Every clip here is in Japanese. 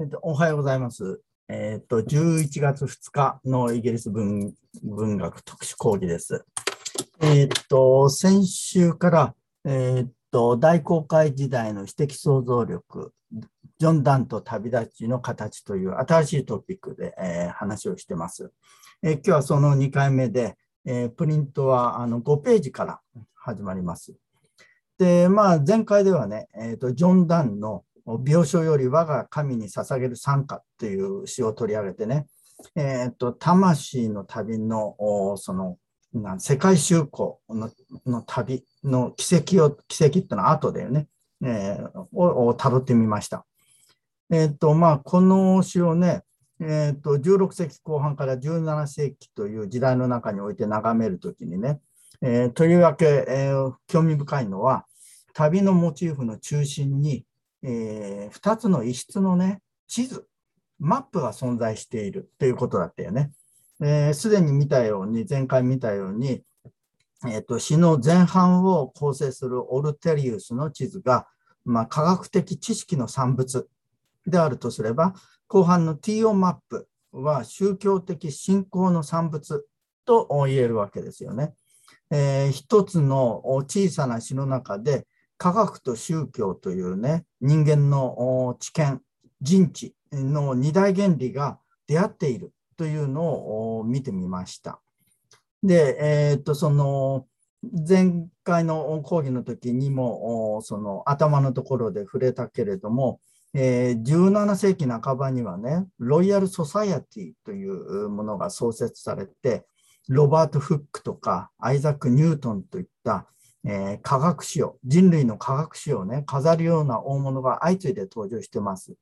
えっと、おはようございます。えっと、11月2日のイギリス文文学特殊講義です。えっと、先週から、えっと、大航海時代の私的想像力、ジョン・ダンと旅立ちの形という新しいトピックで、えー話をしてます。えー今日はその2回目で、えープリントはあの5ページから始まります。で、まあ、前回ではね、えーと、ジョン・ダンの病床より我が神に捧げる賛歌っていう詩を取り上げてね、えーと、魂の旅の、その、世界修行の旅の奇跡を、奇跡ってのは後だよね、えーをを辿ってみました。えっ、と、まあ、この詩をね、えっ、と、16世紀後半から17世紀という時代の中において眺めるときにね、えーとりわけ、えー興味深いのは、旅のモチーフの中心に、え2つの異質のね、地図、マップが存在しているということだったよね。えーでに見たように、前回見たように、えーと詩の前半を構成するオルテリウスの地図が、まあ、科学的知識の産物であるとすれば、後半の TO マップは宗教的信仰の産物と言えるわけですよね。えー一つの小さな詩の中で科学と宗教というね人間の知見人知の二大原理が出会っているというのを見てみました。で、えーっとその前回の講義の時にもその頭のところで触れたけれども、えー17世紀半ばにはねロイヤル・ソサイアティというものが創設されてロバート・フックとかアイザック・ニュートンといった、えー科学史を、人類の科学史をね、飾るような大物が相次いで登場してます。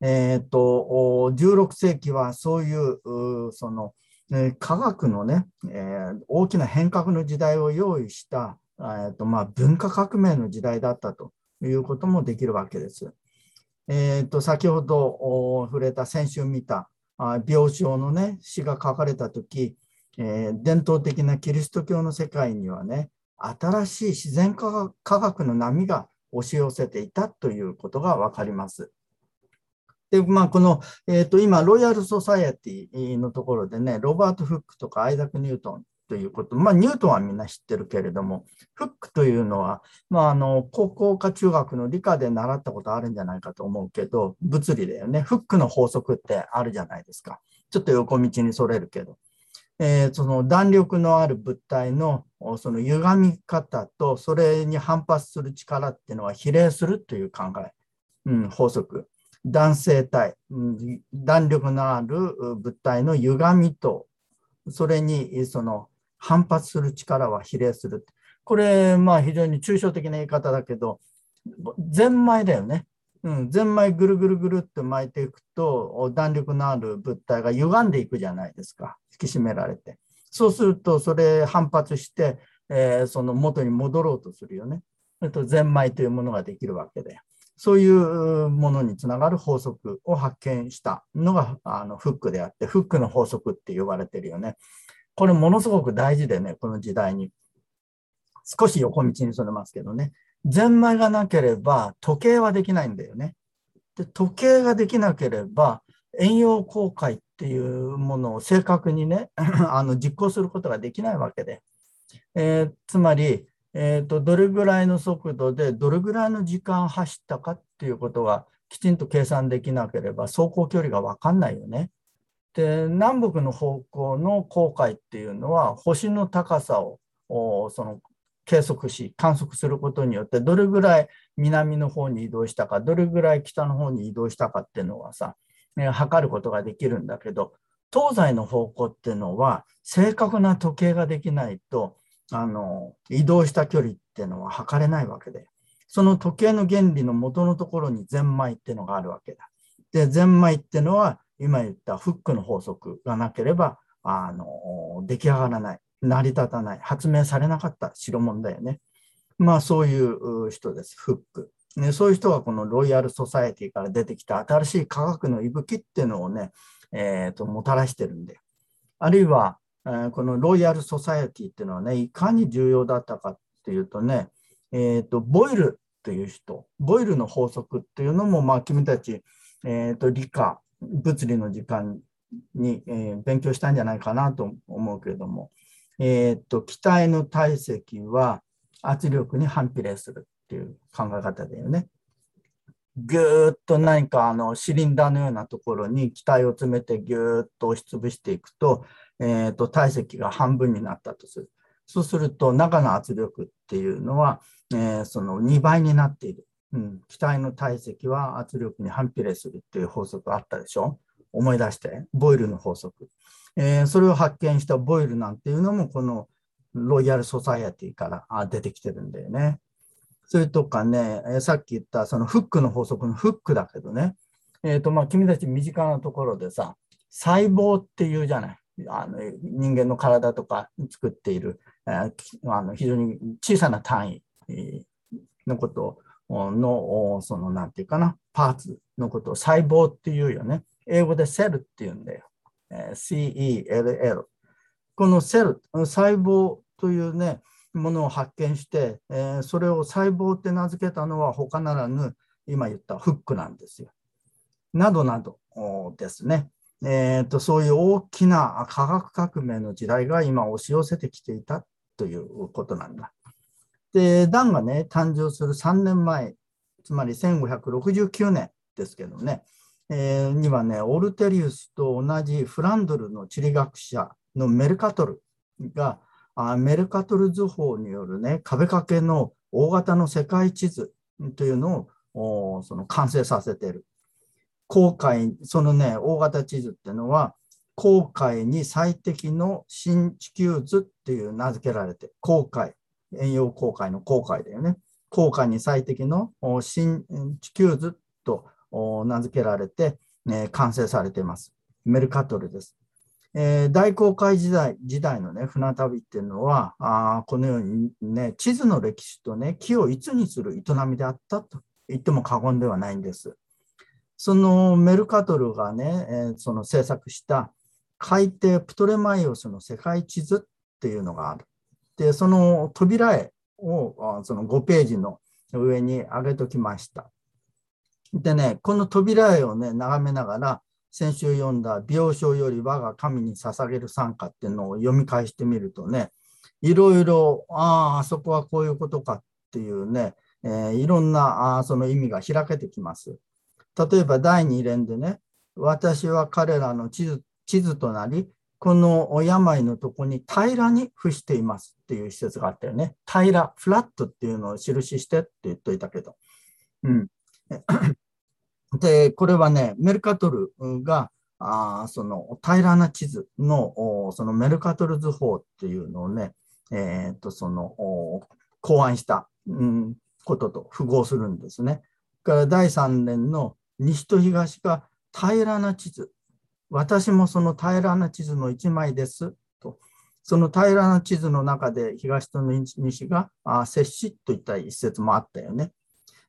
えっ、と、16世紀はそういう、うその、えー科学のね、えー大きな変革の時代を用意した、えーとまあ、文化革命の時代だったということもできるわけです。えっ、と、先ほど触れた、先週見た、あ病床のね、詩が書かれたとき、えー伝統的なキリスト教の世界にはね、新しい自然科学の波が押し寄せていたということがわかります。で、まあ、この、えっ、と、今、ロイヤル・ソサエティのところでね、ロバート・フックとかアイザック・ニュートンということ、まあ、ニュートンはみんな知ってるけれども、フックというのは、まあ、あの、高校か中学の理科で習ったことあるんじゃないかと思うけど、物理だよね。フックの法則ってあるじゃないですか。ちょっと横道にそれるけど。えーその弾力のある物体のその歪み方とそれに反発する力っていうのは比例するという考え、うん、法則。弾性体、弾力のある物体の歪みとそれにその反発する力は比例する。これ、まあ非常に抽象的な言い方だけど、ゼンマイだよね。うん、ゼンマイぐるぐるぐるって巻いていくと弾力のある物体が歪んでいくじゃないですか。引き締められて。そうするとそれ反発して、えーその元に戻ろうとするよね。それとゼンマイというものができるわけで。そういうものにつながる法則を発見した。のがあのフックであってフックの法則って呼ばれてるよね。これものすごく大事でねこの時代に。少し横道にそれますけどね。ゼンマイがなければ時計はできないんだよね。で時計ができなければ遠洋航海っていうものを正確にね あの実行することができないわけで、えーつまり、えーとどれぐらいの速度でどれぐらいの時間走ったかっていうことがきちんと計算できなければ走行距離が分かんないよね。で南北の方向の航海っていうのは星の高さをその計測し観測することによってどれぐらい南の方に移動したかどれぐらい北の方に移動したかっていうのはさ、ね測ることができるんだけど東西の方向っていうのは正確な時計ができないとあの移動した距離っていうのは測れないわけでその時計の原理の元のところにゼンマイっていうのがあるわけだ。でゼンマイっていうのは今言ったフックの法則がなければあの出来上がらない成り立たない、発明されなかった代物だよね。まあそういう人です、フック。ね、そういう人がこのロイヤル・ソサエティから出てきた新しい科学の息吹っていうのをね、えーともたらしてるんで。あるいは、えーこのロイヤル・ソサエティっていうのはね、いかに重要だったかっていうとね、えーとボイルという人、ボイルの法則っていうのも、まあ君たち、えーと、理科、物理の時間に、えー、勉強したんじゃないかなと思うけれども、えーと、気体の体積は圧力に反比例するっていう考え方だよね。ぐーっと何かあのシリンダーのようなところに気体を詰めてぎゅーっと押しつぶしていくと,、えーと、体積が半分になったとする。そうすると中の圧力っていうのは、えー、その2倍になっている。うん、気体の体積は圧力に反比例するっていう法則あったでしょ？思い出して、ボイルの法則。えー、それを発見したボイルなんていうのも、このロイヤル・ソサイエティから出てきてるんだよね。それとかね、え、さっき言ったそのフックの法則のフックだけどね、えーとまあ、君たち身近なところでさ、細胞っていうじゃない。あの人間の体とか作っている、えー、あの非常に小さな単位のことの、そのなんていうかな、パーツのことを細胞っていうよね。英語でセルっていうんだよ。CELL。このセル、細胞というね、ものを発見して、え、それを細胞って名付けたのは他ならぬ、今言ったフックなんですよ。などなどですね。えーと、そういう大きな科学革命の時代が今押し寄せてきていたということなんだ。で、ダンがね、誕生する3年前、つまり1569年ですけどね、えー、にはね、オルテリウスと同じフランドルの地理学者のメルカトルが、あメルカトル図法によるね、壁掛けの大型の世界地図というのをその完成させている。航海、そのね、大型地図っていうのは、航海に最適の新地球図っていう名付けられて、航海、遠洋航海の航海だよね。航海に最適の新地球図と名付けられて、え完成されています。メルカトルです。えー、大航海時代時代の、ね、船旅っていうのはあこのように、ね、地図の歴史と、ね、木をいつにする営みであったと言っても過言ではないんです。そのメルカトルがね、えー、その制作した海底プトレマイオスの世界地図っていうのがある。で、その扉絵をその5ページの上に上げときました。でね、この扉絵をね、眺めながら、先週読んだ「病床より我が神に捧げる賛歌」っていうのを読み返してみるとね、いろいろ、ああ、あそこはこういうことかっていうね、えー、いろんなあその意味が開けてきます。例えば第2連でね、私は彼らの地図地図となり、この病のとこに平らに付していますっていう施設があったよね。平ら、フラットっていうのを印してって言っといたけど。うん。で、これはね、メルカトルが、あその平らな地図のそのメルカトル図法っていうのをね、えー、とその考案した、うん、ことと符合するんですね。から第3年の西と東が平らな地図私もその平らな地図の1枚ですと、その平らな地図の中で東と西が接しといった一節もあったよね。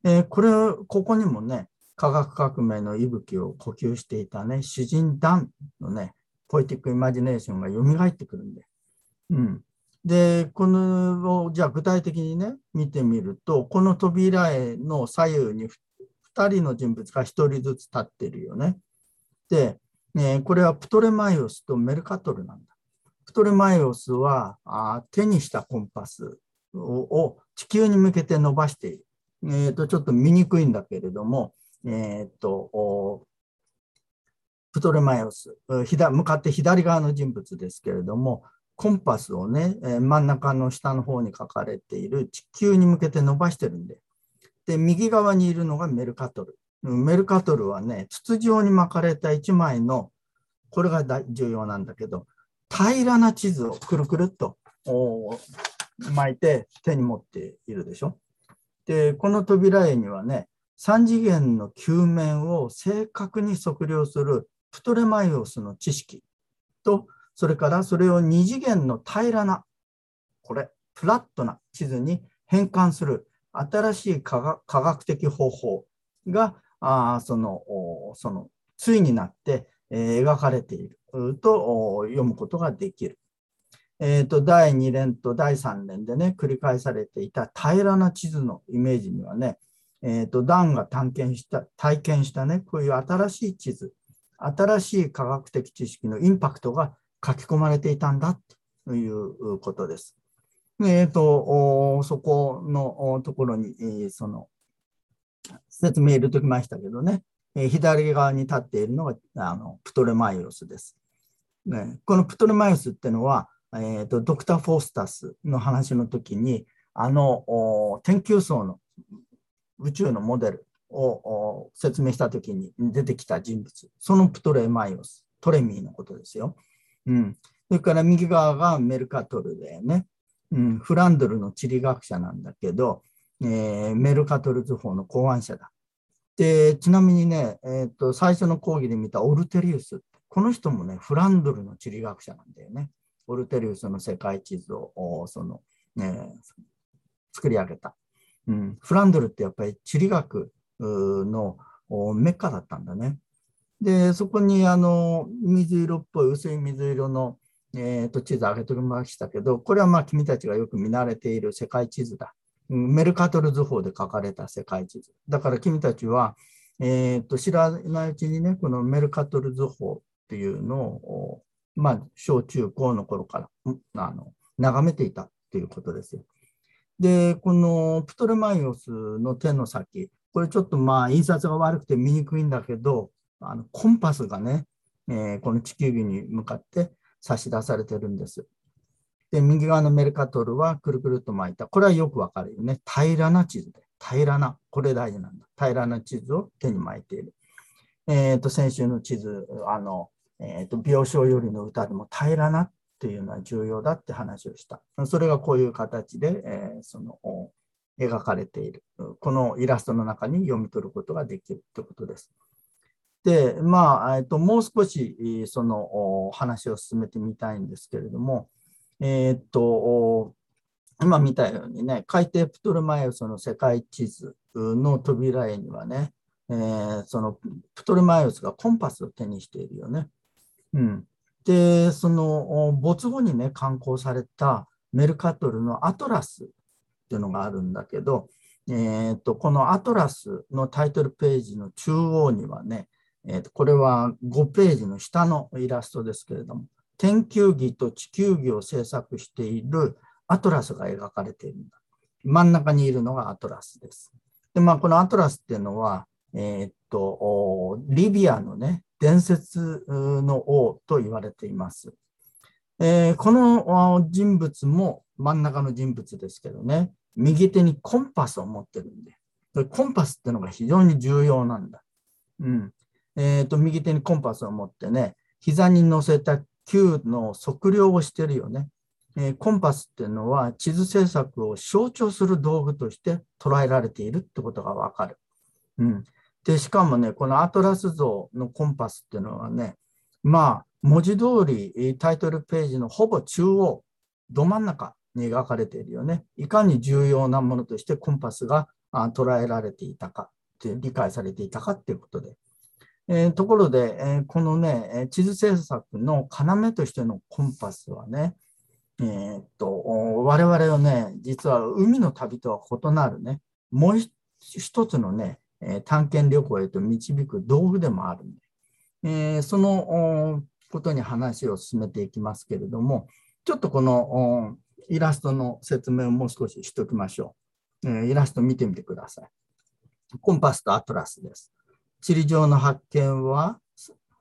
えー、これ、ここにもね、科学革命の息吹を呼吸していたね、詩人ダンのね、ポエティックイマジネーションが蘇ってくるんで。うん。で、この、じゃあ具体的にね、見てみると、この扉絵の左右に2人の人物が1人ずつ立ってるよね。で、ね、これはプトレマイオスとメルカトルなんだ。プトレマイオスはあ手にしたコンパスを地球に向けて伸ばしている。えーと、ちょっと見にくいんだけれども、えーと、プトレマイオス向かって左側の人物ですけれども、コンパスをね、真ん中の下の方に書かれている地球に向けて伸ばしてるんで。で、右側にいるのがメルカトル。メルカトルはね、筒状に巻かれた1枚の、これが重要なんだけど、平らな地図をくるくるっと巻いて手に持っているでしょ。で、この扉絵にはね、3次元の球面を正確に測量するプトレマイオスの知識と、それからそれを2次元の平らな、これ、フラットな地図に変換する新しい科学的方法があそのその対になって、描かれていると読むことができる。えーと、第2連と第3連でね繰り返されていた平らな地図のイメージにはね、えーと、ダンが探検した体験したね、こういう新しい地図、新しい科学的知識のインパクトが書き込まれていたんだということです。えーと、そこのところに、その説明入れときましたけどね、左側に立っているのがあのプトレマイオスです。ね、このプトレマイオスっていうのは、えーと、ドクター・フォースタスの話の時に、あの天球層の宇宙のモデルを説明した時に出てきた人物、そのプトレマイオス、トレミーのことですよ。うん、それから右側がメルカトルでね、うん、フランドルの地理学者なんだけど、えー、メルカトル図法の考案者だ。で、ちなみにね、えーと、最初の講義で見たオルテリウス、この人もね、フランドルの地理学者なんだよね。オルテリウスの世界地図をその、ね、作り上げた。うん、フランドルってやっぱり地理学のメッカだったんだね。で、そこにあの水色っぽい薄い水色の、えー、と地図を上げておきましたけど、これはまあ君たちがよく見慣れている世界地図だ。メルカトル図法で書かれた世界地図。だから君たちは、えー、と知らないうちにね、このメルカトル図法っていうのを、まあ、小中高の頃からあの眺めていたということですよ。で、このプトレマイオスの手の先、これちょっとまあ印刷が悪くて見にくいんだけど、あのコンパスがね、えー、この地球儀に向かって差し出されてるんです。で、右側のメルカトルはくるくると巻いた。これはよくわかるよね。平らな地図で。平らな。これ大事なんだ。平らな地図を手に巻いている。えっ、ー、と、先週の地図、あの、えっ、ー、と、病床よりの歌でも平らなっっていうのは重要だって話をした。それがこういう形で、えー、その、描かれている。このイラストの中に読み取ることができるということです。で、まあ、えっと、もう少しその話を進めてみたいんですけれども、えー、っと、今見たようにね、海底プトルマイオスの世界地図の扉絵にはね、えー、そのプトルマイオスがコンパスを手にしているよね。うん、で、その没後にね、刊行されたメルカトルのアトラスっていうのがあるんだけど、えーと、このアトラスのタイトルページの中央にはね、えーとこれは5ページの下のイラストですけれども、天球儀と地球儀を制作しているアトラスが描かれているんだ。真ん中にいるのがアトラスです。で、まあ、このアトラスっていうのは、えー、っと、リビアのね、伝説の王と言われています。えー、この人物も真ん中の人物ですけどね、右手にコンパスを持ってるんで、コンパスっていうのが非常に重要なんだ。うん。えっ、と、右手にコンパスを持ってね、膝に乗せた球の測量をしてるよね。えー、コンパスっていうのは地図制作を象徴する道具として捉えられているってことがわかる。うん。で、しかもね、このアトラス像のコンパスっていうのはね、まあ、文字通りタイトルページのほぼ中央、ど真ん中に描かれているよね。いかに重要なものとしてコンパスが捉えられていたかって理解されていたかっていうことで。えー、ところで、えー、このね、地図制作の要としてのコンパスはね、えー、っと、我々はね、実は海の旅とは異なるね、もう一つのね、探検旅行へと導く道具でもあるんで、えー、そのことに話を進めていきますけれども、ちょっとこのイラストの説明をもう少ししておきましょう。えー、イラスト見てみてください。コンパスとアトラスです。地理上の発見は、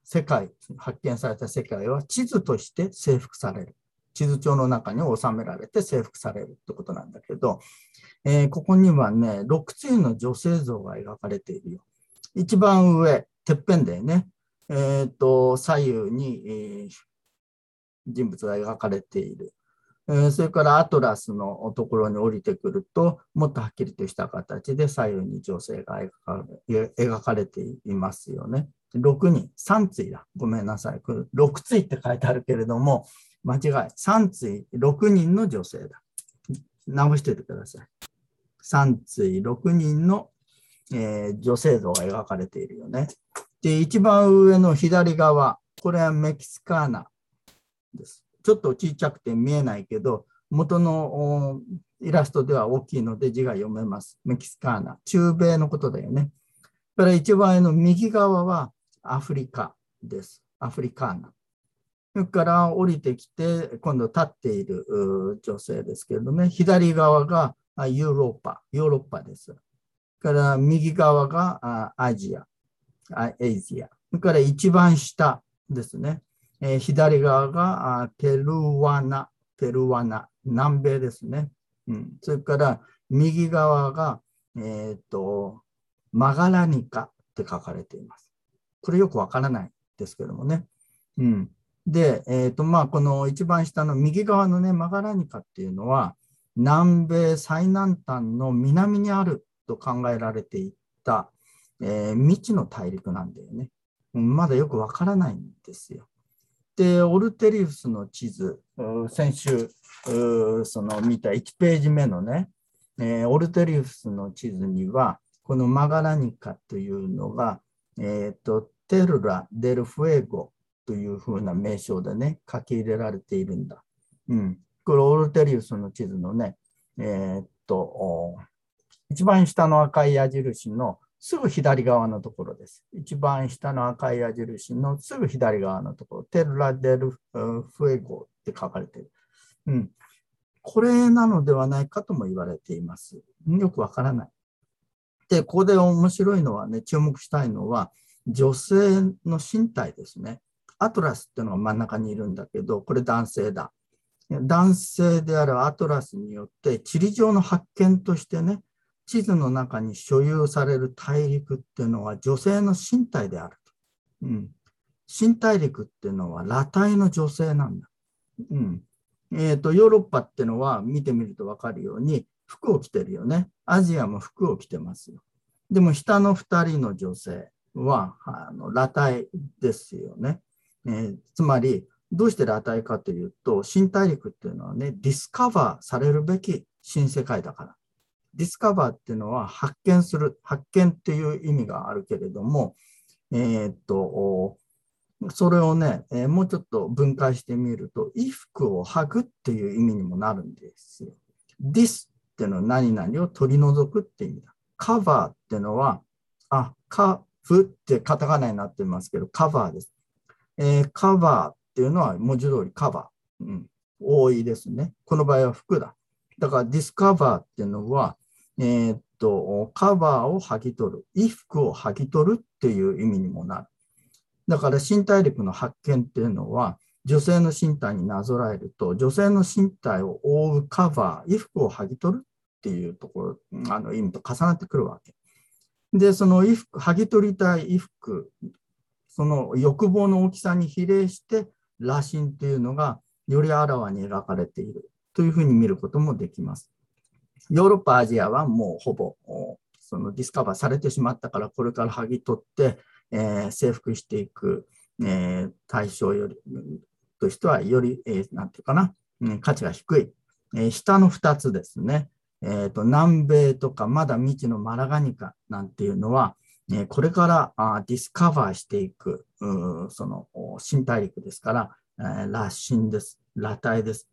世界、発見された世界は地図として征服される。地図帳の中に収められて征服されるってことなんだけど、えー、ここにはね、6対の女性像が描かれているよ。一番上、てっぺんでね、えー、と左右に、えー、人物が描かれている。えそれからアトラスのところに降りてくると、もっとはっきりとした形で左右に女性が描かれていますよね。6人、3対だ。ごめんなさい。6対って書いてあるけれども、間違い。3対6人の女性だ。直しててください。3対6人の、えー、女性像が描かれているよね。で、一番上の左側、これはメキシカーナです。ちょっと小さくて見えないけど、元のイラストでは大きいので字が読めます。メキシカーナ。中米のことだよね。から一番上の右側はアフリカです。アフリカーナ。それから降りてきて、今度立っている女性ですけれどね、左側がヨーロッパ、ヨーロッパです。から右側がアジア、アジア。それから一番下ですね。左側がペルワナ、ペルワナ、南米ですね。うん、それから右側が、えっ、ー、と、マガラニカって書かれています。これよくわからないですけどもね。うん、で、えっ、ー、と、まあ、この一番下の右側のね、マガラニカっていうのは、南米最南端の南にあると考えられていた、えー、未知の大陸なんだよね。まだよくわからないんですよ。で、オルテリウスの地図、先週、その見た1ページ目のね、えー、オルテリウスの地図には、このマガラニカというのが、えっ、ー、と、テルラ・デル・フエゴというふうな名称でね、書き入れられているんだ。うん。これ、オルテリウスの地図のね、えっ、と、一番下の赤い矢印のすぐ左側のところです。一番下の赤い矢印のすぐ左側のところ、テルラ・デル・フエゴって書かれている。うん。これなのではないかとも言われています。よくわからない。で、ここで面白いのはね、注目したいのは、女性の身体ですね。アトラスっていうのが真ん中にいるんだけど、これ男性だ。男性であるアトラスによって地理上の発見としてね、地図の中に所有される大陸っていうのは女性の身体であると。うん。新大陸っていうのは裸体の女性なんだ。うん。え、ー、と、ヨーロッパっていうのは見てみるとわかるように服を着てるよね。アジアも服を着てますよ。でも下の2人の女性はあの裸体ですよね、えー、つまり、どうして裸体かというと、新大陸っていうのはね、ディスカバーされるべき新世界だから。ディスカバーっていうのは発見する、発見っていう意味があるけれども、えー、っと、それをね、えー、もうちょっと分解してみると、衣服を履くっていう意味にもなるんですよ。this っていうのは何々を取り除くって意味だ。カバーっていうのは、あ、カフってカタカナになってますけど、カバーです。えー、カバーっていうのは文字通りカバー。うん、多いですね。この場合は服だ。だからディスカバーっていうのは、えー、っと、カバーを剥ぎ取る、衣服を剥ぎ取るっていう意味にもなる。だから新大陸の発見っていうのは、女性の身体になぞらえると、女性の身体を覆うカバー、衣服を剥ぎ取るっていうところ、あの意味と重なってくるわけ。で、その衣服、剥ぎ取りたい衣服、その欲望の大きさに比例して、羅針っていうのがよりあらわに描かれているというふうに見ることもできます。ヨーロッパ、アジアはもうほぼそのディスカバーされてしまったから、これから剥ぎ取って、えー、征服していく、えー、対象よりとしては、より、えー、なんていうかな、価値が低い。えー、下の2つですね。えーと、南米とかまだ未知のマラガニカなんていうのは、え、これからあディスカバーしていく、その新大陸ですから、えー、羅針です。裸体です。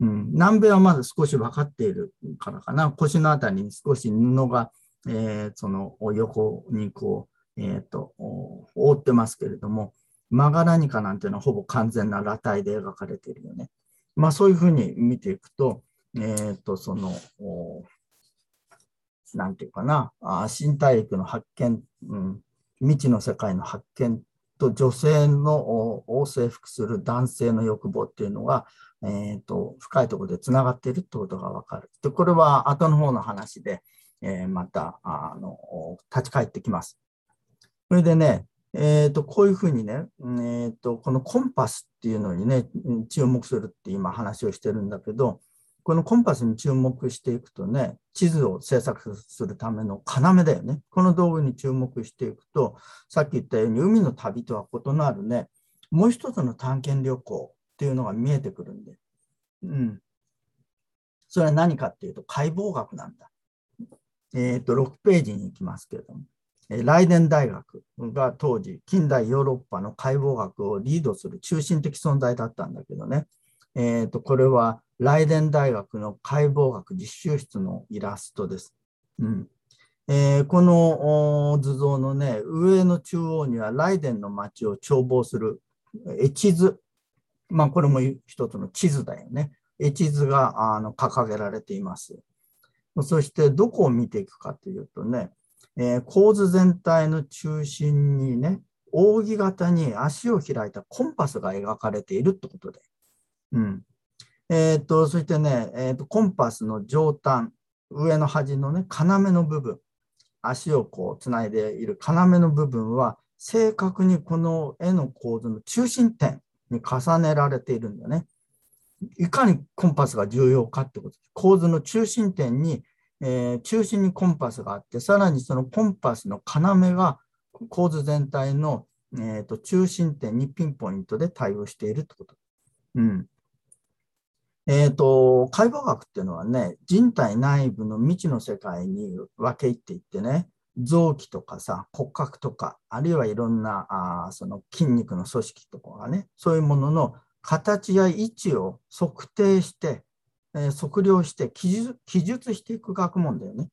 うん、南米はまだ少し分かっているからかな。腰のあたりに少し布が、えー、その横にこう、えーと、覆ってますけれども、マガラニカなんていうのはほぼ完全な裸体で描かれているよね。まあそういうふうに見ていくと、えっ、ー、と、その、なんていうかな、あ新大陸の発見、うん、未知の世界の発見と女性のを征服する男性の欲望っていうのが、えーと、深いところでつながっているってことがわかる。で、これは後の方の話で、えー、またあの立ち返ってきます。それでね、えーと、こういうふうにね、えーと、このコンパスっていうのにね、注目するって今話をしてるんだけど、このコンパスに注目していくとね、地図を制作するための要だよね。この道具に注目していくと、さっき言ったように海の旅とは異なるね、もう一つの探検旅行っていうのが見えてくるんで。うん。それは何かっていうと解剖学なんだ。えっ、ー、と、6ページに行きますけれども。ライデン大学が当時、近代ヨーロッパの解剖学をリードする中心的存在だったんだけどね。えっ、ー、と、これはライデン大学の解剖学実習室のイラストです。うんえー、この図像のね、上の中央にはライデンの街を眺望する絵地図。まあ、これも一つの地図だよね。絵地図があの掲げられています。そしてどこを見ていくかというとね、えー、構図全体の中心にね、扇形に足を開いたコンパスが描かれているってことで。うん。えっ、と、そしてね、えーと、コンパスの上端、上の端のね、要の部分、足をこうつないでいる要の部分は、正確にこの絵の構図の中心点に重ねられているんだね。いかにコンパスが重要かってことです。構図の中心点に、えー、中心にコンパスがあって、さらにそのコンパスの要が構図全体の、えーと、中心点にピンポイントで対応しているってこと。うん。え、ー、と、解剖学っていうのはね、人体内部の未知の世界に分け入っていってね、臓器とかさ、骨格とか、あるいはいろんなあその筋肉の組織とかがね、そういうものの形や位置を測定して、えー、測量して記述記述していく学問だよね。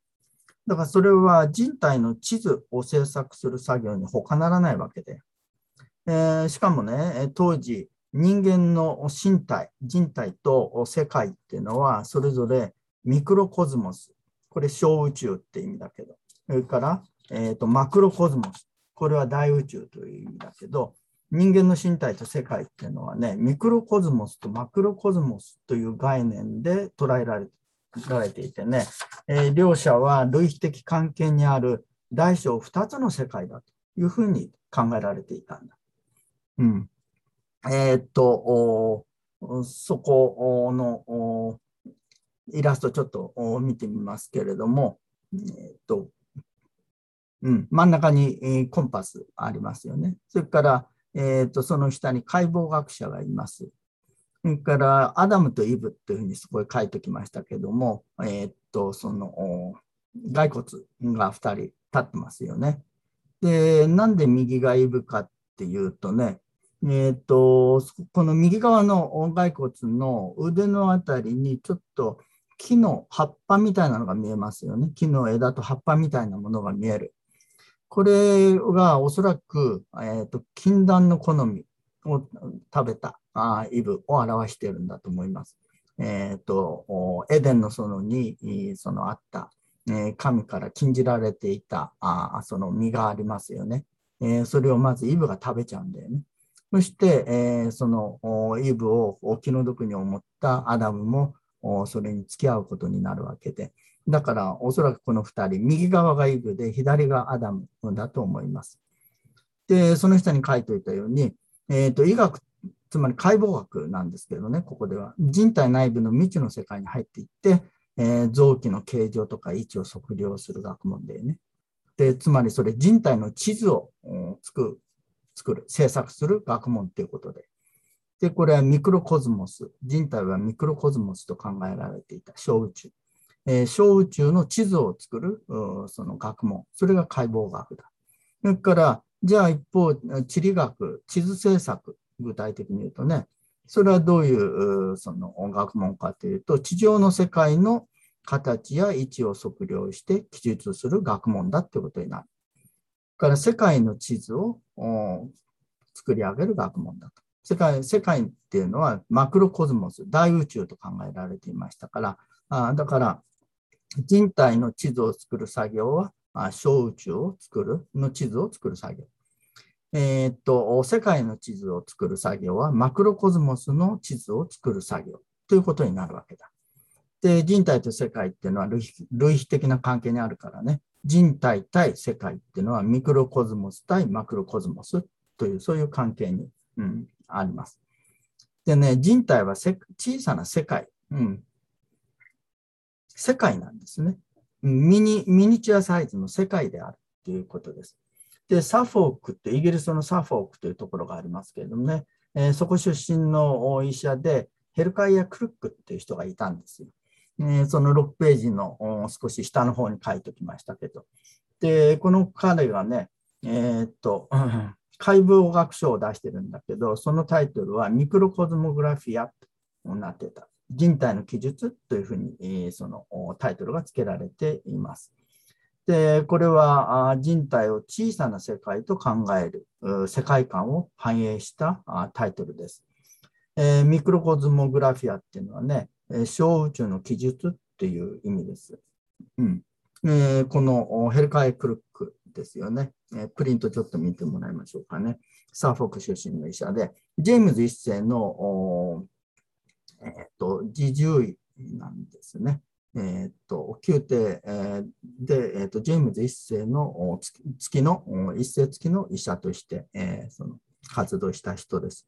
だからそれは人体の地図を制作する作業に他ならないわけで。えー、しかもね、当時、人間の身体、人体と世界っていうのは、それぞれミクロコズモス、これ小宇宙って意味だけど、それから、えーと、マクロコズモス、これは大宇宙という意味だけど、人間の身体と世界っていうのはね、ミクロコズモスとマクロコズモスという概念で捉えられられていてね、えー、両者は類比的関係にある大小2つの世界だというふうに考えられていたんだ。うん。えー、っと、そこのイラストちょっと見てみますけれども、えー、っと、うん、真ん中にコンパスありますよね。それから、えー、っとその下に解剖学者がいます。それからアダムとイブっていうふうにすごい書いてきましたけども、えー、っと、その骸骨が2人立ってますよね。で、なんで右がイブかっていうとね、えっ、と、この右側の骸骨の腕のあたりにちょっと木の葉っぱみたいなのが見えますよね。木の枝と葉っぱみたいなものが見える。これがおそらく、えーと、禁断の好みを食べたあイブを表しているんだと思います。えっ、ー、と、エデンの園にそのあった、え、神から禁じられていたあその実がありますよね、え、それをまずイブが食べちゃうんだよね。そして、えー、そのイブを気の毒に思ったアダムもそれに付き合うことになるわけで、だからおそらくこの2人、右側がイブで左がアダムだと思います。で、その下に書いておいたように、えーと、医学、つまり解剖学なんですけどね、ここでは人体内部の未知の世界に入っていって、えー、臓器の形状とか位置を測量する学問でね。で、つまりそれ人体の地図を作る作る、制作する学問ということで。で、これはミクロコズモス。人体はミクロコズモスと考えられていた小宇宙。えー、小宇宙の地図を作るその学問。それが解剖学だ。それから、じゃあ一方、地理学、地図制作、具体的に言うとね、それはどういうその学問かというと、地上の世界の形や位置を測量して記述する学問だということになる。から世界の地図を作り上げる学問だと。世界世界っていうのはマクロコズモス、大宇宙と考えられていましたから、あだから人体の地図を作る作業は小宇宙を作るの地図を作る作業。えー、っと、世界の地図を作る作業はマクロコズモスの地図を作る作業ということになるわけだ。で、人体と世界っていうのは類比的な関係にあるからね、人体対世界っていうのはミクロコズモス対マクロコズモスというそういう関係に、うん、あります。でね、人体は小さな世界、うん、世界なんですね。ミニミニチュアサイズの世界であるということです。で、サフォークってイギリスのサフォークというところがありますけれどもね、えー、そこ出身の医者でヘルカイア・クルックっていう人がいたんですよ。えその6ページの少し下の方に書いておきましたけど。で、この彼がね、えー、っと、解剖学書を出してるんだけど、そのタイトルはミクロコズモグラフィアとなってた。人体の記述というふうに、えー、そのタイトルが付けられています。で、これは人体を小さな世界と考える世界観を反映したタイトルです。えー、ミクロコズモグラフィアっていうのはね、小宇宙の記述っていう意味です。うんえー、このヘルカイ・クルックですよね、えー、プリントちょっと見てもらいましょうかね。サーフォーク出身の医者で、ジェームズ一世の、えー、と自獣医なんですね。えー、と宮廷、えー、で、えー、とジェームズ一世の月の一世月の医者として、えー、その活動した人です。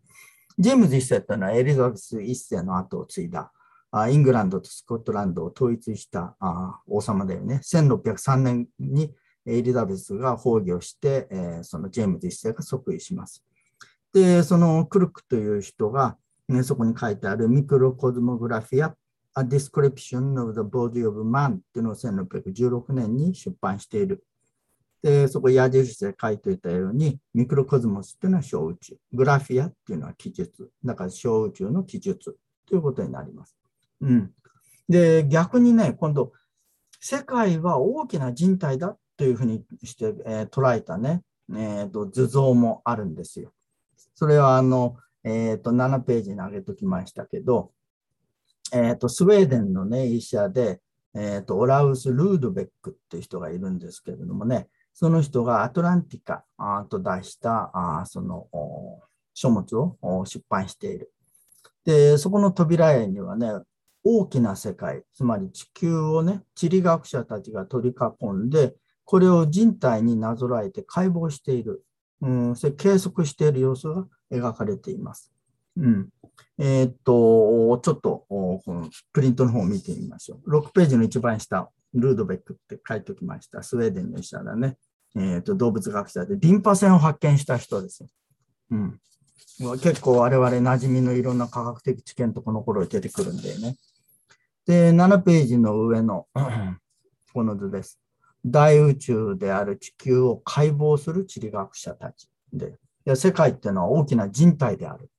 ジェームズ一世というのはエリザベス一世の後を継いだイングランドとスコットランドを統一した王様だよね。1603年にエリザベスが崩御して、そのジェームズ一世が即位します。で、そのクルックという人が、ね、そこに書いてあるミクロコズモグラフィア、A Description of the Body of Man っていうのを1616年に出版している。で、そこ矢印で書いておいたように、ミクロコズモスっていうのは小宇宙、グラフィアっていうのは記述、だから小宇宙の記述ということになります。うん。で、逆にね、今度、世界は大きな人体だというふうにして、えー、捉えたね、えーと、図像もあるんですよ。それはあの、えーと、7ページに上げときましたけど、えーと、スウェーデンの、ね、医者で、えー、とオラウス・ルードベックっていう人がいるんですけれどもね、その人がアトランティカと出したあその書物を出版している。で、そこの扉絵にはね、大きな世界、つまり地球をね、地理学者たちが取り囲んで、これを人体になぞらえて解剖している、うん、計測している様子が描かれています。うん、えー、っと、ちょっとこのプリントの方を見てみましょう。6ページの一番下、ルードベックって書いておきました。スウェーデンの医者だね。えー、っと動物学者でリンパ腺を発見した人です。うん、結構我々馴染みのいろんな科学的知見とこの頃出てくるんだよね。で、7ページの上のこの図です。大宇宙である地球を解剖する地理学者たちで、い世界っていうのは大きな人体である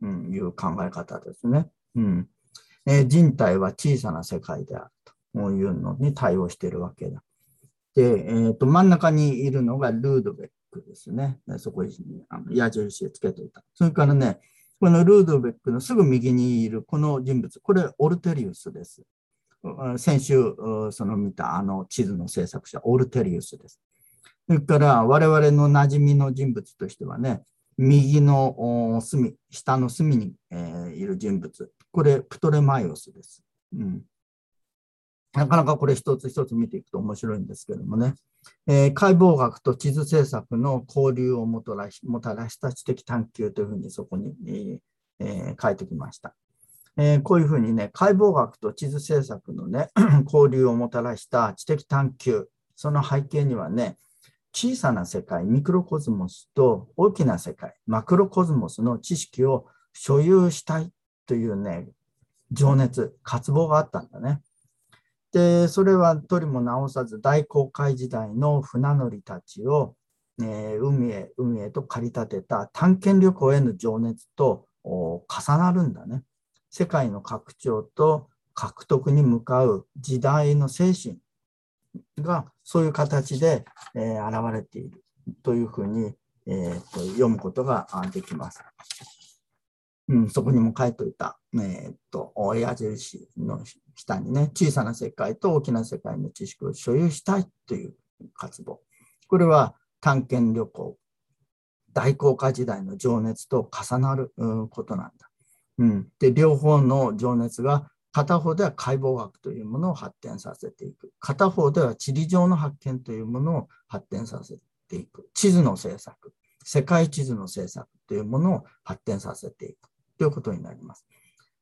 という考え方ですね。うんえ、人体は小さな世界であるというのに対応しているわけだ。で、えーと、真ん中にいるのがルードベックですね。そこに矢印でつけていた。それからね、このルードベックのすぐ右にいるこの人物、これオルテリウスです。先週その見たあの地図の制作者、オルテリウスです。それから我々の馴染みの人物としてはね、右の隅、下の隅に、えいる人物、これプトレマイオスです。うん、なかなかこれ一つ一つ見ていくと面白いんですけどもね。えー、解剖学と地図制作の交流をもたらしもたらした知的探求というふうにそこに、えー、書いてきました。えー、こういうふうにね、解剖学と地図制作のね、交流をもたらした知的探求、その背景にはね、小さな世界、ミクロコズモスと大きな世界、マクロコズモスの知識を所有したいというね、情熱、渇望があったんだね。で、それはとりも直さず大航海時代の船乗りたちを、えー、海へ、海へと駆り立てた探検旅行への情熱と重なるんだね。世界の拡張と獲得に向かう時代の精神がそういう形で、えー、現れているというふうに、えーと読むことができます。うん、そこにも書いておいた、えー、っと、矢印の下にね、小さな世界と大きな世界の知識を所有したいという活動。これは探検旅行、大航海時代の情熱と重なることなんだ。うん、で、両方の情熱が片方では解剖学というものを発展させていく。片方では地理上の発見というものを発展させていく。地図の制作、世界地図の制作というものを発展させていく。ということになります。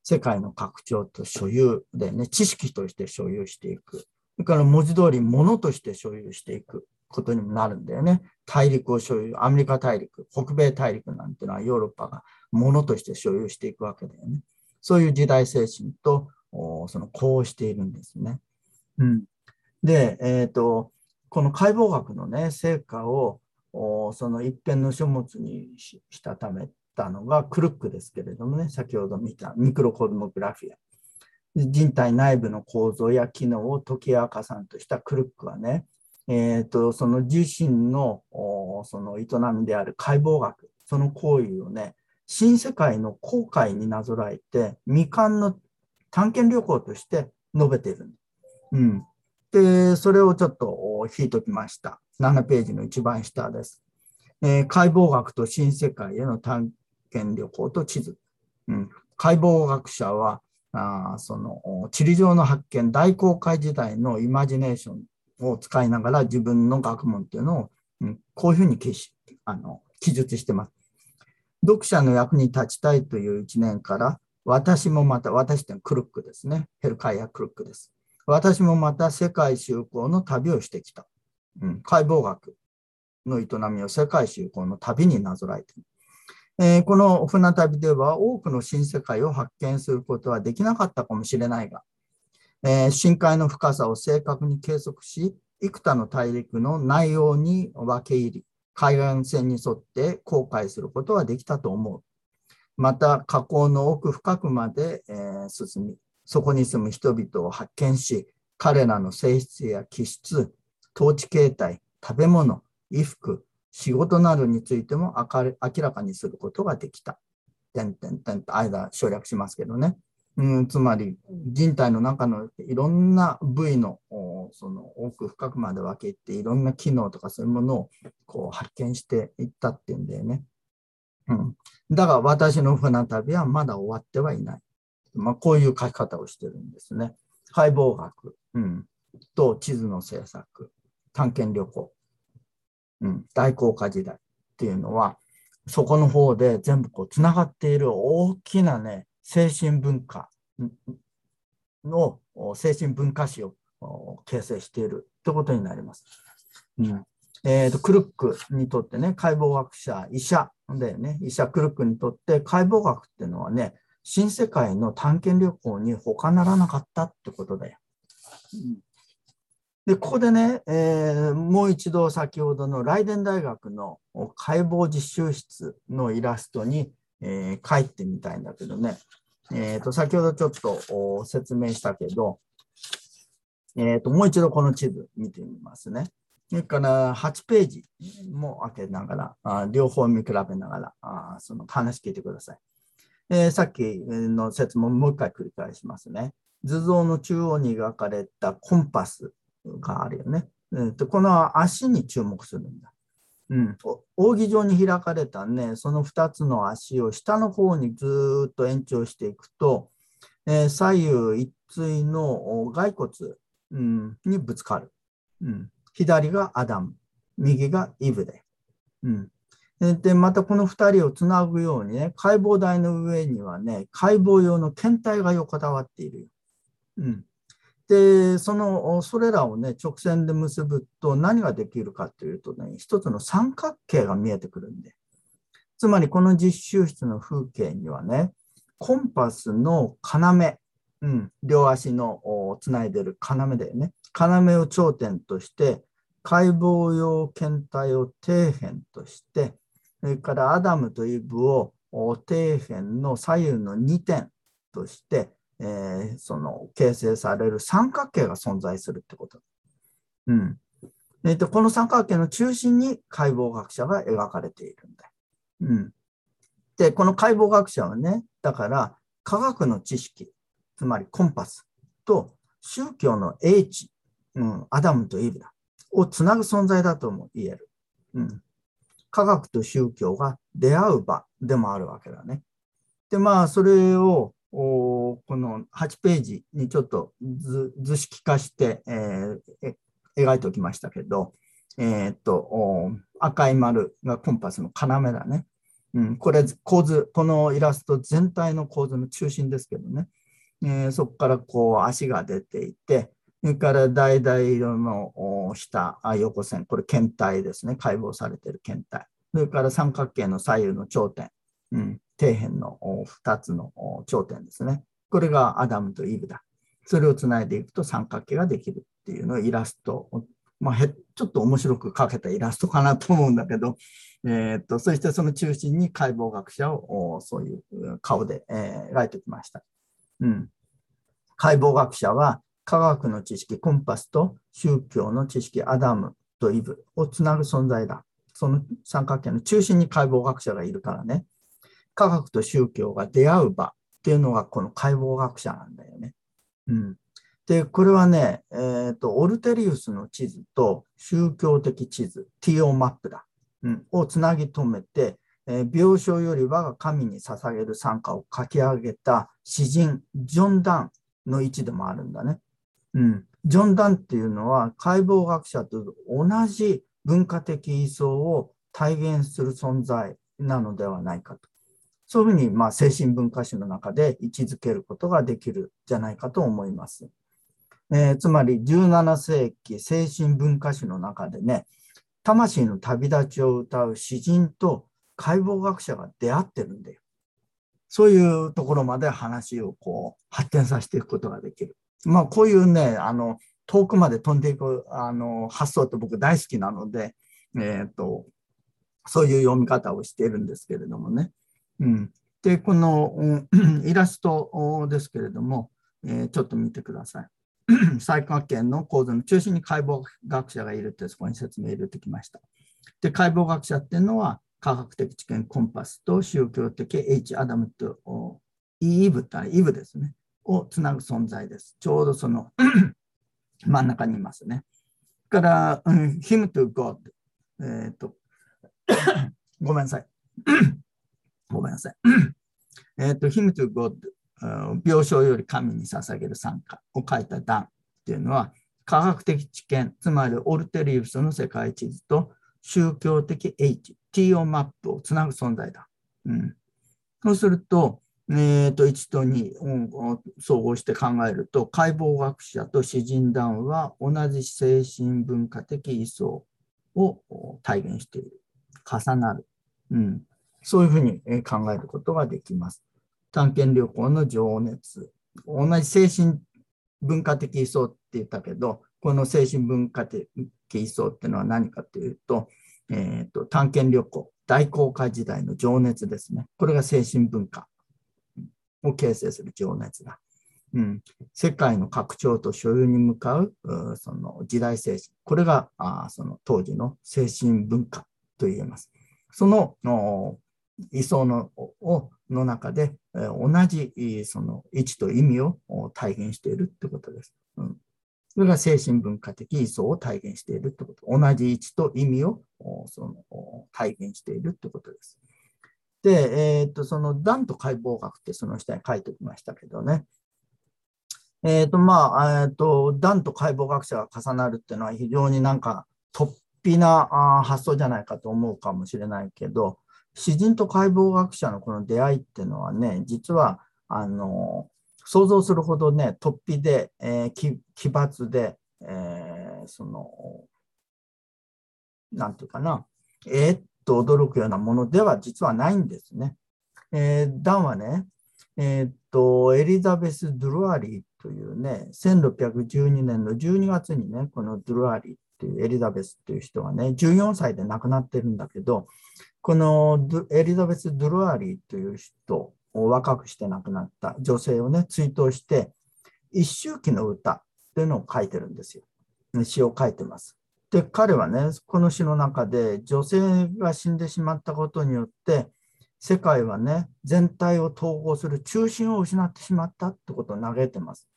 世界の拡張と所有でね、知識として所有していく。それから文字通り物として所有していくことにもなるんだよね。大陸を所有、アメリカ大陸、北米大陸なんていうのはヨーロッパが物として所有していくわけだよね。そういう時代精神と、そのこうしているんですね。うん、で、えっ、ー、と、この解剖学のね、成果をその一辺の書物にしたためたのがクルックですけれどもね、先ほど見たミクロコルモグラフィア。人体内部の構造や機能を解き明かさんとしたクルックはね、えーと、その自身のその営みである解剖学、その行為をね、新世界の航海になぞらえて、未完の探検旅行として述べている。うん。で、それをちょっと引いときました。7ページの一番下です。えー、解剖学と新世界への探検旅行と地図。うん、解剖学者はあその地理上の発見、大航海時代のイマジネーションを使いながら自分の学問っていうのを、うん、こういうふうに記あの記述してます。読者の役に立ちたいという一年から、私もまた、私ってクルックですね。ヘルカイア・クルックです。私もまた世界修行の旅をしてきた。うん、解剖学の営みを世界修行の旅になぞらえている。えー、この船旅では多くの新世界を発見することはできなかったかもしれないが、えー、深海の深さを正確に計測し、幾多の大陸の内容に分け入り、海岸線に沿って航海することはできたと思う。また、河口の奥深くまで、えー、進み、そこに住む人々を発見し、彼らの性質や気質、統治形態、食べ物、衣服、仕事などについても明らかにすることができた。点点点と間省略しますけどね。うん、つまり人体の中のいろんな部位のその奥深くまで分けていろんな機能とかそういうものをこう発見していったっていうんだよね。うん、だが私の船旅はまだ終わってはいない。まあ、こういう書き方をしてるんですね。解剖学、うん、と地図の制作、探検旅行、うん、大航海時代っていうのは、そこの方で全部こうつながっている大きなね、精神文化の精神文化史を形成しているということになります。うんえーと、クルックにとってね、解剖学者、医者だよね、医者クルックにとって解剖学っていうのはね、新世界の探検旅行に他ならなかったってことだよ。うんで、ここでね、えー、もう一度先ほどのライデン大学の解剖実習室のイラストに、えー、書いてみたいんだけどね、えーと、先ほどちょっと説明したけど、えーと、もう一度この地図見てみますね。それから8ページも開けながら、あ両方見比べながらあその話聞いてください、えー、さっきの説問もう一回繰り返しますね。図像の中央に描かれたコンパスがあるよね。うん、この足に注目するんだ。うん、扇状に開かれたね、その2つの足を下の方にずっと延長していくと、えー、左右一対の骸骨、うん、にぶつかる、うん。左がアダム、右がイブで。うん、で、またこの2人をつなぐようにね、解剖台の上にはね、解剖用の検体が横たわっている。うん、で、その、それらをね、直線で結ぶと何ができるかというとね、一つの三角形が見えてくるんで。つまりこの実習室の風景にはね、コンパスの要、うん、両足のつないでる要だよね。要を頂点として、解剖用検体を底辺として、それからアダムとイブを底辺の左右の2点として、えー、その形成される三角形が存在するってこと。うん。えー、とこの三角形の中心に解剖学者が描かれているんだよ。うん。で、この解剖学者はね、だから科学の知識、つまりコンパスと宗教の英知、うん、アダムとイブだ、をつなぐ存在だとも言える。うん。科学と宗教が出会う場でもあるわけだね。で、まあ、それをこの8ページにちょっと図式化して、えー、描いておきましたけど、えー、っと赤い丸がコンパスの要だね。うん、これ構図、このイラスト全体の構図の中心ですけどね。えー、そこからこう足が出ていて、それから橙色の下、横線、これ検体ですね。解剖されてる検体。それから三角形の左右の頂点。うん、底辺の2つの頂点ですね。これがアダムとイブだ。それをつないでいくと三角形ができるっていうのをイラスト、まあ、ちょっと面白く描けたイラストかなと思うんだけど、えー、っとそしてその中心に解剖学者をそういう顔で、えー、描いてきました。うん、解剖学者は科学の知識コンパスと宗教の知識アダムとイブをつなぐ存在だ。その三角形の中心に解剖学者がいるからね。科学と宗教が出会う場っていうのがこの解剖学者なんだよね。うん、で、これはね、えーと、オルテリウスの地図と宗教的地図、ティオマップだ、うん、をつなぎ止めて、えー、病床より我が神に捧げる参加を書き上げた詩人、ジョン・ダンの位置でもあるんだね。うん、ジョン・ダンっていうのは解剖学者と同じ文化的位相を体現する存在なのではないかと。そういうふうに、まあ、精神文化史の中で位置づけることができるじゃないかと思います。えー、つまり17世紀精神文化史の中でね、魂の旅立ちを歌う詩人と解剖学者が出会ってるんだよ。そういうところまで話をこう発展させていくことができる。まあこういうね、あの遠くまで飛んでいくあの発想って僕大好きなので、えっ、ー、と、そういう読み方をしているんですけれどもね。うん、で、この、イラストですけれども、えー、ちょっと見てください。三角形の構造の中心に解剖学者がいるってそこに説明入れてきました。で、解剖学者っていうのは科学的知見コンパスと宗教的 H アダムとイーブってイブですね。をつなぐ存在です。ちょうどその 真ん中にいますね。から、うん、him to God。え、ー、と、ごめんなさい。ごめんなさい。えっと、him to God、病床より神に捧げる参加を書いた段っていうのは、科学的知見、つまりオルテリウスの世界地図と宗教的 H、TO マップをつなぐ存在だ。うん、そうすると、えー、と1と2を総合して考えると、解剖学者と詩人団は同じ精神文化的位相を体現している。重なる。うん、そういうふうに考えることができます。探検旅行の情熱。同じ精神文化的位相って言ったけど、この精神文化的位相っていうのは何かというと、えーと、探検旅行、大航海時代の情熱ですね。これが精神文化を形成する情熱だ。うん、世界の拡張と所有に向かうその時代精神、これがあその当時の精神文化と言えます。その位相のをの中で、同じその位置と意味を体現しているってことです。うん、それが精神文化的位相を体現しているってこと。同じ位置と意味をその体現しているってことです。で、えー、とその断と解剖学ってその下に書いておきましたけどね。えっ、と、まあ、えっ、と、断と解剖学者が重なるっていうのは非常になんか突飛な発想じゃないかと思うかもしれないけど、詩人と解剖学者のこの出会いっていうのはね、実は、あの、想像するほどね、突飛で、えー、奇抜で、えー、その、なんていうかな、えー、っと驚くようなものでは実はないんですね。えー、ダンはね、えー、っと、エリザベス・ドゥルアリーというね、1612年の12月にね、このドゥルアリーっていうエリザベスっていう人はね、14歳で亡くなってるんだけど、このエリザベス・ドゥルアリーという人を若くして亡くなった女性をね、追悼して、一周期の歌というのを書いてるんですよ。詩を書いてます。で、彼はね、この詩の中で女性が死んでしまったことによって、世界はね、全体を統合する中心を失ってしまったってことを嘆いてます。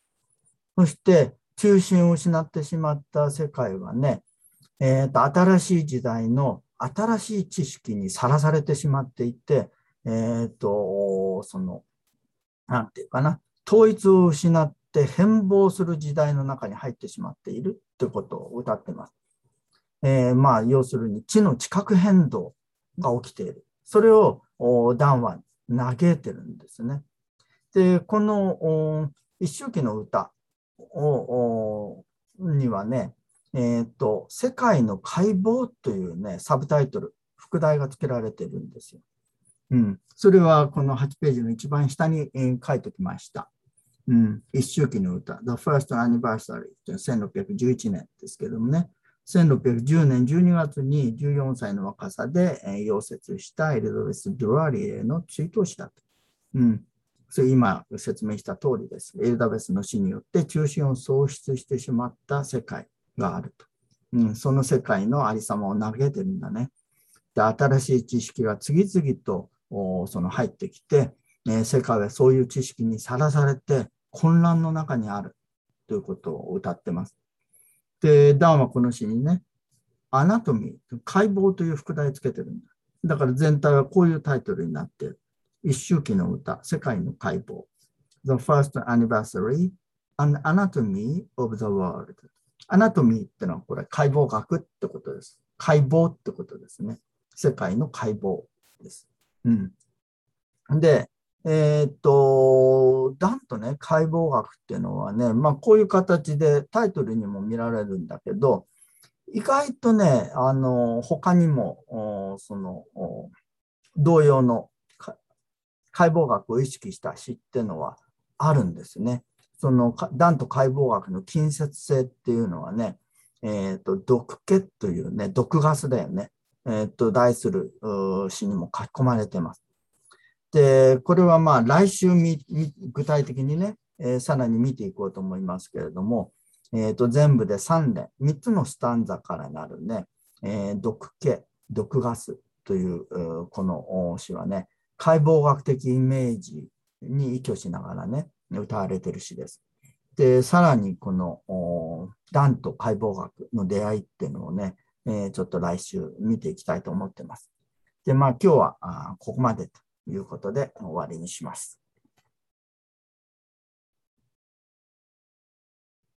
そして、中心を失ってしまった世界はね、えーと新しい時代の新しい知識にさらされてしまっていて、え、ー、と、その、なんていうかな、統一を失って変貌する時代の中に入ってしまっているということを歌ってます。えー、まあ、要するに地の地殻変動が起きている。それをダンは嘆いてるんですね。で、この一周期の歌をにはね、えっ、ー、と、世界の解剖というね、サブタイトル、副題が付けられてるんですよ。うん。それはこの8ページの一番下に、え、書いておきました。うん。一周期の歌、The First Anniversary という1611年ですけどもね、1610年12月に14歳の若さで、え、溶接したエリザベス・ドゥラリエの追悼誌だと。うん。それ今説明した通りです。エリザベスの死によって中心を喪失してしまった世界があると。うん、その世界のありさまを投げてるんだね。で新しい知識が次々とその入ってきて、え世界はそういう知識にさらされて混乱の中にあるということを歌ってます。で、ダンはこの詩にね、アナトミー、解剖という副題つけてるんだ。だから全体はこういうタイトルになってる。一周期の歌、世界の解剖。The First Anniversary, An Anatomy of the World. アナトミーってのはこれ解剖学ってことです。解剖ってことですね。世界の解剖です。うん。で、えー、っと、ダンとね、解剖学っていうのはね、まあこういう形でタイトルにも見られるんだけど、意外とね、あの、他にも、その、同様の解剖学を意識した詩っていうのはあるんですね。その、ダンと解剖学の近接性っていうのはね、えっ、ー、と、毒気というね、毒ガスだよね。えっ、ー、と、題する詩にも書き込まれてます。で、これはまあ来週具体的にね、えー、さらに見ていこうと思いますけれども、えっ、ー、と、全部で3連、3つのスタンザからなるね、えー、毒気、毒ガスというこの詩はね、解剖学的イメージに依拠しながらね、歌われてる詩です。で、さらにこの、ダンと解剖学の出会いっていうのをね、えー、ちょっと来週見ていきたいと思ってます。で、まあ今日はあここまでということで終わりにします。